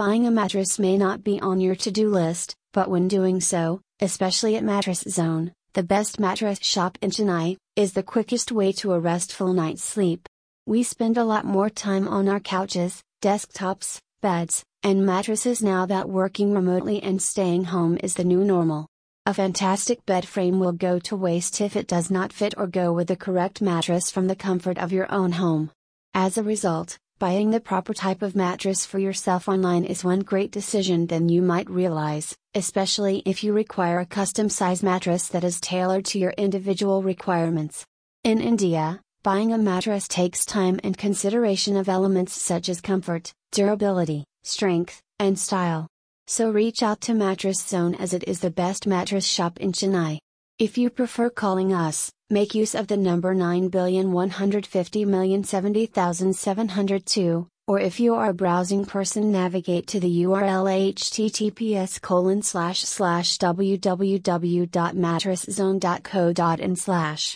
Buying a mattress may not be on your to do list, but when doing so, especially at Mattress Zone, the best mattress shop in Chennai, is the quickest way to a restful night's sleep. We spend a lot more time on our couches, desktops, beds, and mattresses now that working remotely and staying home is the new normal. A fantastic bed frame will go to waste if it does not fit or go with the correct mattress from the comfort of your own home. As a result, buying the proper type of mattress for yourself online is one great decision than you might realize, especially if you require a custom size mattress that is tailored to your individual requirements. In India, buying a mattress takes time and consideration of elements such as comfort, durability, strength, and style. So reach out to Mattress Zone as it is the best mattress shop in Chennai. If you prefer calling us, make use of the number 915070702, or if you are a browsing person navigate to the URL https colon slash slash www.mattresszone.co.in slash.